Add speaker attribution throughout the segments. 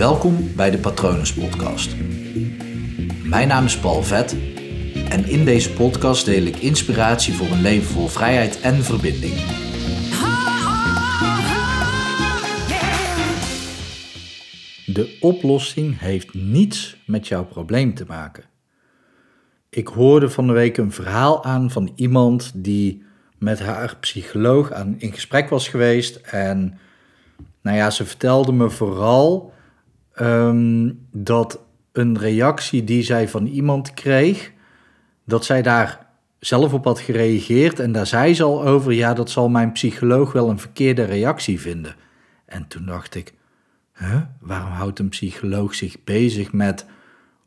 Speaker 1: Welkom bij de Patronus Podcast. Mijn naam is Paul Vet en in deze podcast deel ik inspiratie voor een leven vol vrijheid en verbinding. De oplossing heeft niets met jouw probleem te maken. Ik hoorde van de week een verhaal aan van iemand die met haar psycholoog aan, in gesprek was geweest. En nou ja, ze vertelde me vooral ehm, dat een reactie die zij van iemand kreeg, dat zij daar zelf op had gereageerd. En daar zei ze al over, ja, dat zal mijn psycholoog wel een verkeerde reactie vinden. En toen dacht ik, huh, waarom houdt een psycholoog zich bezig met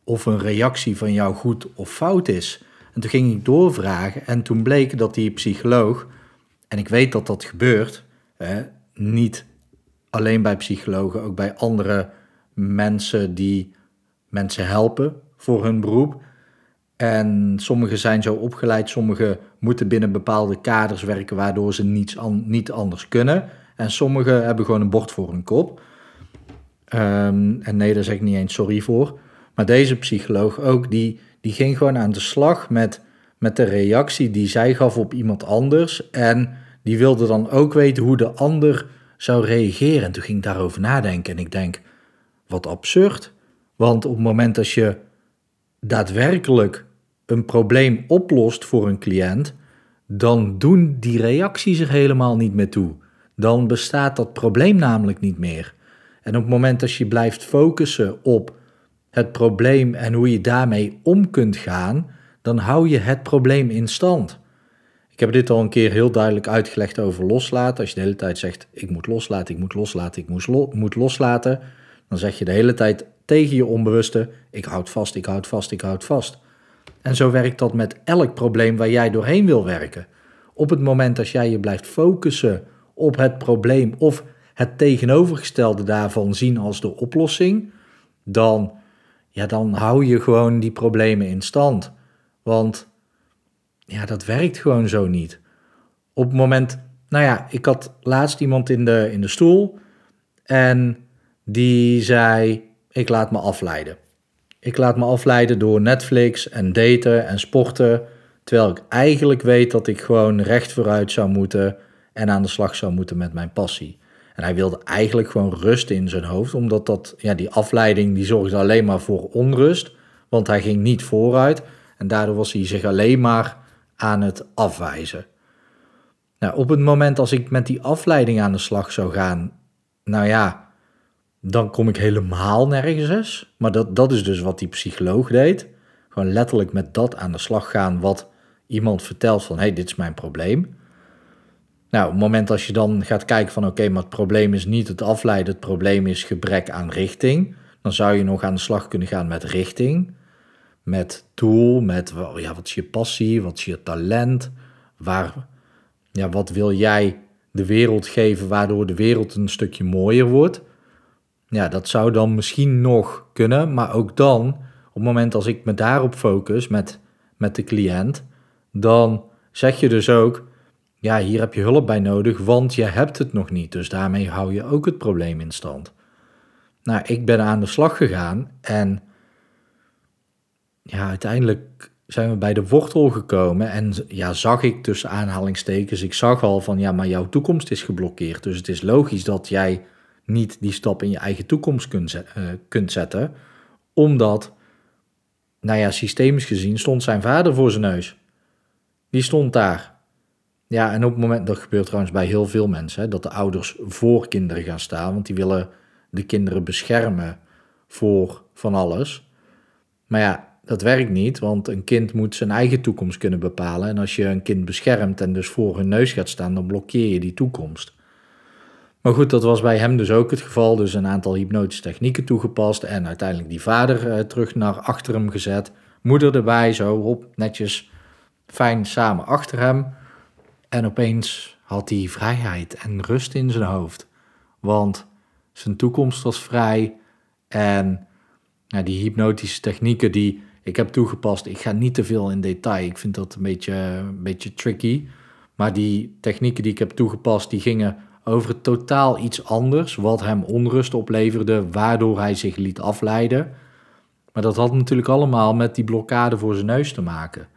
Speaker 1: of een reactie van jou goed of fout is? En toen ging ik doorvragen en toen bleek dat die psycholoog, en ik weet dat dat gebeurt, niet alleen bij psychologen, ook bij andere mensen die mensen helpen voor hun beroep. En sommigen zijn zo opgeleid, sommigen moeten binnen bepaalde kaders werken waardoor ze niets niet anders kunnen. En sommigen hebben gewoon een bord voor hun kop. Ehm, en nee, daar zeg ik niet eens sorry voor. Maar deze psycholoog ook, die, die ging gewoon aan de slag met, met de reactie die zij gaf op iemand anders. En die wilde dan ook weten hoe de ander zou reageren. En toen ging ik daarover nadenken en ik denk, wat absurd. Want op het moment dat je daadwerkelijk een probleem oplost voor een cliënt, dan doen die reacties er helemaal niet meer toe. Dan bestaat dat probleem namelijk niet meer. En op het moment dat je blijft focussen op het probleem en hoe je daarmee om kunt gaan, dan hou je het probleem in stand. Ik heb dit al een keer heel duidelijk uitgelegd over loslaten. Als je de hele tijd zegt: Ik moet loslaten, ik moet loslaten, ik moet, moet loslaten. Dan zeg je de hele tijd tegen je onbewuste: Ik houd vast, ik houd vast, ik houd vast. En zo werkt dat met elk probleem waar jij doorheen wil werken. Op het moment dat jij je blijft focussen op het probleem of het tegenovergestelde daarvan zien als de oplossing, dan ja, dan hou je gewoon die problemen in stand. Want ja, dat werkt gewoon zo niet. Op het moment, nou ja, ik had laatst iemand in de, in de stoel en die zei: Ik laat me afleiden. Ik laat me afleiden door Netflix en daten en sporten. Terwijl ik eigenlijk weet dat ik gewoon recht vooruit zou moeten en aan de slag zou moeten met mijn passie. En hij wilde eigenlijk gewoon rust in zijn hoofd, omdat dat, ja, die afleiding die zorgde alleen maar voor onrust, want hij ging niet vooruit en daardoor was hij zich alleen maar aan het afwijzen. Nou, op het moment als ik met die afleiding aan de slag zou gaan, nou ja, dan kom ik helemaal nergens. Maar dat, dat is dus wat die psycholoog deed. Gewoon letterlijk met dat aan de slag gaan wat iemand vertelt van hé, hey, dit is mijn probleem. Nou, op het moment als je dan gaat kijken van oké, maar het probleem is niet het afleiden, het probleem is gebrek aan richting. Dan zou je nog aan de slag kunnen gaan met richting, met doel, met ja, wat is je passie, wat is je talent, waar, ja, wat wil jij de wereld geven waardoor de wereld een stukje mooier wordt. Ja, dat zou dan misschien nog kunnen, maar ook dan, op het moment als ik me daarop focus met, met de cliënt, dan zeg je dus ook, ja, hier heb je hulp bij nodig, want je hebt het nog niet. Dus daarmee hou je ook het probleem in stand. Nou, ik ben aan de slag gegaan en ja, uiteindelijk zijn we bij de wortel gekomen en ja, zag ik tussen aanhalingstekens, ik zag al van ja, maar jouw toekomst is geblokkeerd. Dus het is logisch dat jij niet die stap in je eigen toekomst kunt, uh, kunt zetten, omdat, nou ja, systemisch gezien stond zijn vader voor zijn neus. Die stond daar. Ja, en op het moment, dat gebeurt trouwens bij heel veel mensen, hè, dat de ouders voor kinderen gaan staan, want die willen de kinderen beschermen voor van alles. Maar ja, dat werkt niet, want een kind moet zijn eigen toekomst kunnen bepalen. En als je een kind beschermt en dus voor hun neus gaat staan, dan blokkeer je die toekomst. Maar goed, dat was bij hem dus ook het geval. Dus een aantal hypnotische technieken toegepast en uiteindelijk die vader eh, terug naar achter hem gezet. Moeder erbij, zo op, netjes, fijn samen achter hem. En opeens had hij vrijheid en rust in zijn hoofd. Want zijn toekomst was vrij. En die hypnotische technieken die ik heb toegepast, ik ga niet te veel in detail. Ik vind dat een beetje, een beetje tricky. Maar die technieken die ik heb toegepast, die gingen over totaal iets anders, wat hem onrust opleverde, waardoor hij zich liet afleiden. Maar dat had natuurlijk allemaal met die blokkade voor zijn neus te maken.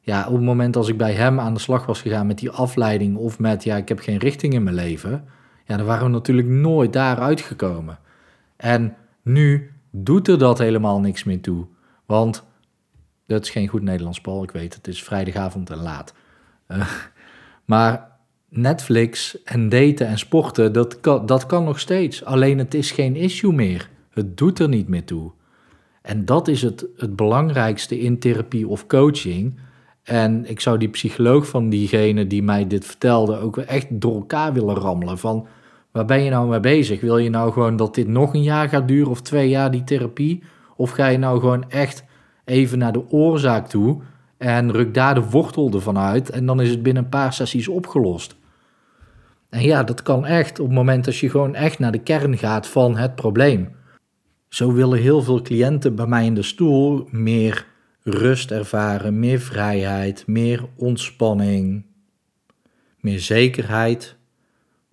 Speaker 1: Ja, op het moment als ik bij hem aan de slag was gegaan met die afleiding of met, ja, ik heb geen richting in mijn leven, ja, dan waren we natuurlijk nooit daar uitgekomen. En nu doet er dat helemaal niks meer toe. Want dat is geen goed Nederlands, Paul, ik weet, het is vrijdagavond en laat. Uh, maar Netflix en daten en sporten, dat kan, dat kan nog steeds. Alleen het is geen issue meer. Het doet er niet meer toe. En dat is het, het belangrijkste in therapie of coaching. En ik zou die psycholoog van diegene die mij dit vertelde ook echt door elkaar willen rammelen. Van waar ben je nou mee bezig? Wil je nou gewoon dat dit nog een jaar gaat duren of twee jaar, die therapie? Of ga je nou gewoon echt even naar de oorzaak toe en ruk daar de wortel ervan uit en dan is het binnen een paar sessies opgelost? En ja, dat kan echt op het moment dat je gewoon echt naar de kern gaat van het probleem. Zo willen heel veel cliënten bij mij in de stoel meer rust ervaren, meer vrijheid, meer ontspanning, meer zekerheid,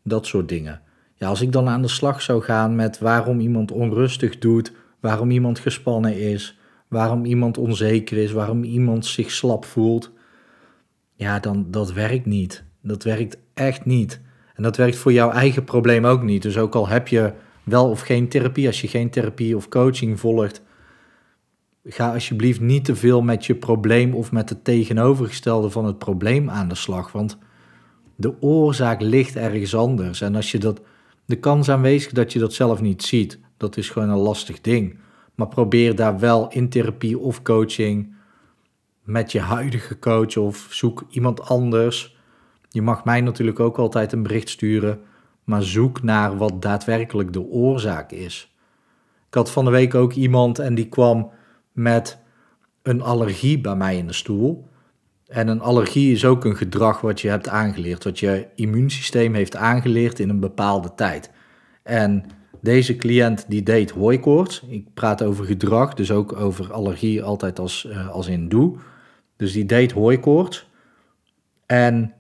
Speaker 1: dat soort dingen. Ja, als ik dan aan de slag zou gaan met waarom iemand onrustig doet, waarom iemand gespannen is, waarom iemand onzeker is, waarom iemand zich slap voelt, ja, dan dat werkt niet. Dat werkt echt niet. En dat werkt voor jouw eigen probleem ook niet. Dus ook al heb je wel of geen therapie, als je geen therapie of coaching volgt, ga alsjeblieft niet te veel met je probleem of met het tegenovergestelde van het probleem aan de slag. Want de oorzaak ligt ergens anders. En als je dat, de kans aanwezig dat je dat zelf niet ziet, dat is gewoon een lastig ding. Maar probeer daar wel in therapie of coaching met je huidige coach of zoek iemand anders. Je mag mij natuurlijk ook altijd een bericht sturen, maar zoek naar wat daadwerkelijk de oorzaak is. Ik had van de week ook iemand en die kwam met een allergie bij mij in de stoel. En een allergie is ook een gedrag wat je hebt aangeleerd, wat je immuunsysteem heeft aangeleerd in een bepaalde tijd. En deze cliënt die deed hooikoorts. Ik praat over gedrag, dus ook over allergie altijd als, uh, als in doe. Dus die deed hooikoorts. En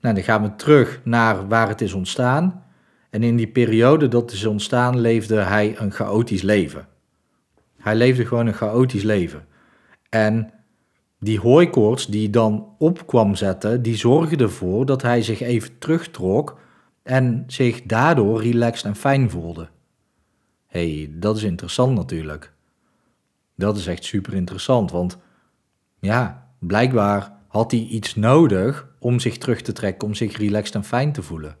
Speaker 1: nou, dan gaan we terug naar waar het is ontstaan. En in die periode dat het is ontstaan, leefde hij een chaotisch leven. Hij leefde gewoon een chaotisch leven. En die hooikoorts die dan op kwam zetten, die zorgde ervoor dat hij zich even terugtrok en zich daardoor relaxed en fijn voelde. Hey, dat is interessant natuurlijk. Dat is echt super interessant, want ja, blijkbaar had hij iets nodig om zich terug te trekken, om zich relaxed en fijn te voelen.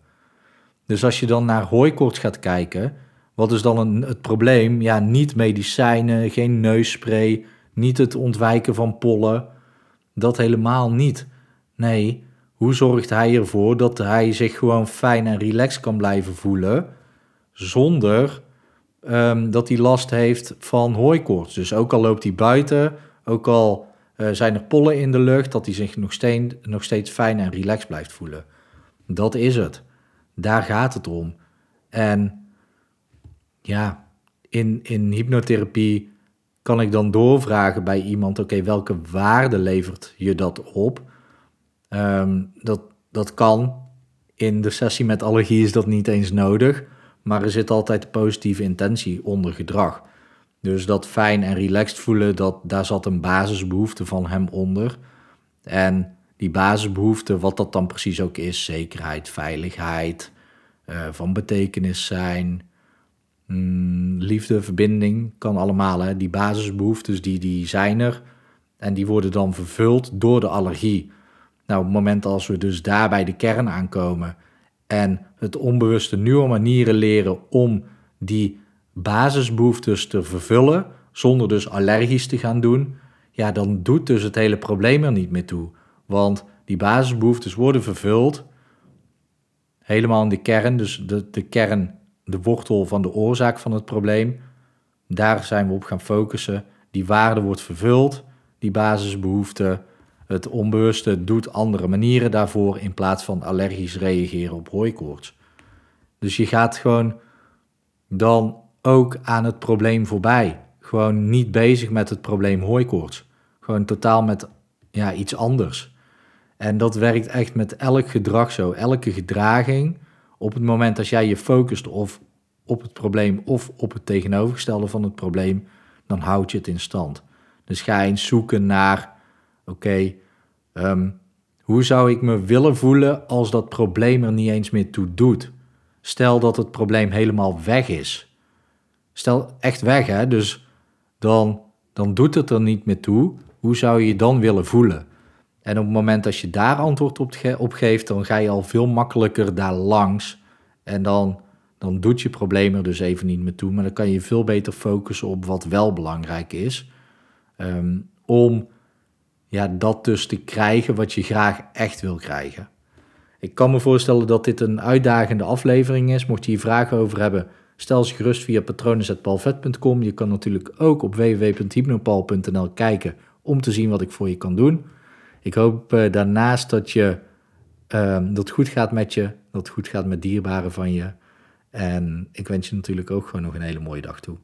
Speaker 1: Dus als je dan naar hooikoorts gaat kijken, wat is dan een, het probleem? Ja, niet medicijnen, geen neusspray, niet het ontwijken van pollen. Dat helemaal niet. Nee, hoe zorgt hij ervoor dat hij zich gewoon fijn en relaxed kan blijven voelen zonder um, dat hij last heeft van hooikoorts? Dus ook al loopt hij buiten, ook al uh, zijn er pollen in de lucht, dat hij zich nog steeds, nog steeds fijn en relaxed blijft voelen. Dat is het. Daar gaat het om. En ja, in, in hypnotherapie kan ik dan doorvragen bij iemand: oké, welke waarde levert je dat op? Um, dat, dat kan. In de sessie met allergie is dat niet eens nodig, maar er zit altijd een positieve intentie onder gedrag. Dus dat fijn en relaxed voelen, dat, daar zat een basisbehoefte van hem onder. En die basisbehoefte, wat dat dan precies ook is, zekerheid, veiligheid, uh, van betekenis zijn, Mm, liefde, verbinding, kan allemaal. Hè? Die basisbehoeftes, die, die zijn er. En die worden dan vervuld door de allergie. Nou, op het moment als we dus daar bij de kern aankomen en het onbewuste nieuwe manieren leren om die basisbehoeftes te vervullen, zonder dus allergisch te gaan doen, ja, dan doet dus het hele probleem er niet meer toe. Want die basisbehoeftes worden vervuld, helemaal in de kern, dus de, de kern de wortel van de oorzaak van het probleem. Daar zijn we op gaan focussen. Die waarde wordt vervuld, die basisbehoefte. Het onbewuste doet andere manieren daarvoor in plaats van allergisch reageren op hooikoorts. Dus je gaat gewoon dan ook aan het probleem voorbij. Gewoon niet bezig met het probleem hooikoorts. Gewoon totaal met ja, iets anders. En dat werkt echt met elk gedrag zo. Elke gedraging Op het moment als jij je focust of op het probleem of op het tegenovergestelde van het probleem, dan houd je het in stand. Dus ga eens zoeken naar, oké, ehm, hoe zou ik me willen voelen als dat probleem er niet eens meer toe doet? Stel dat het probleem helemaal weg is. Stel echt weg, hè? Dus dan, dan doet het er niet meer toe. Hoe zou je je dan willen voelen? En op het moment dat je daar antwoord op, geeft, dan ga je al veel makkelijker daar langs. En dan, dan doet je probleem er dus even niet meer toe. Maar dan kan je veel beter focussen op wat wel belangrijk is. Ehm, om ja, dat dus te krijgen wat je graag echt wil krijgen. Ik kan me voorstellen dat dit een uitdagende aflevering is. Mocht je hier vragen over hebben, stel ze gerust via patronen.palvet.com. Je kan natuurlijk ook op www.hypnopal.nl kijken om te zien wat ik voor je kan doen. Ik hoop uh, daarnaast dat, je, uh, dat goed gaat met je, dat goed gaat met dierbaren van je. En ik wens je natuurlijk ook gewoon nog een hele mooie dag toe.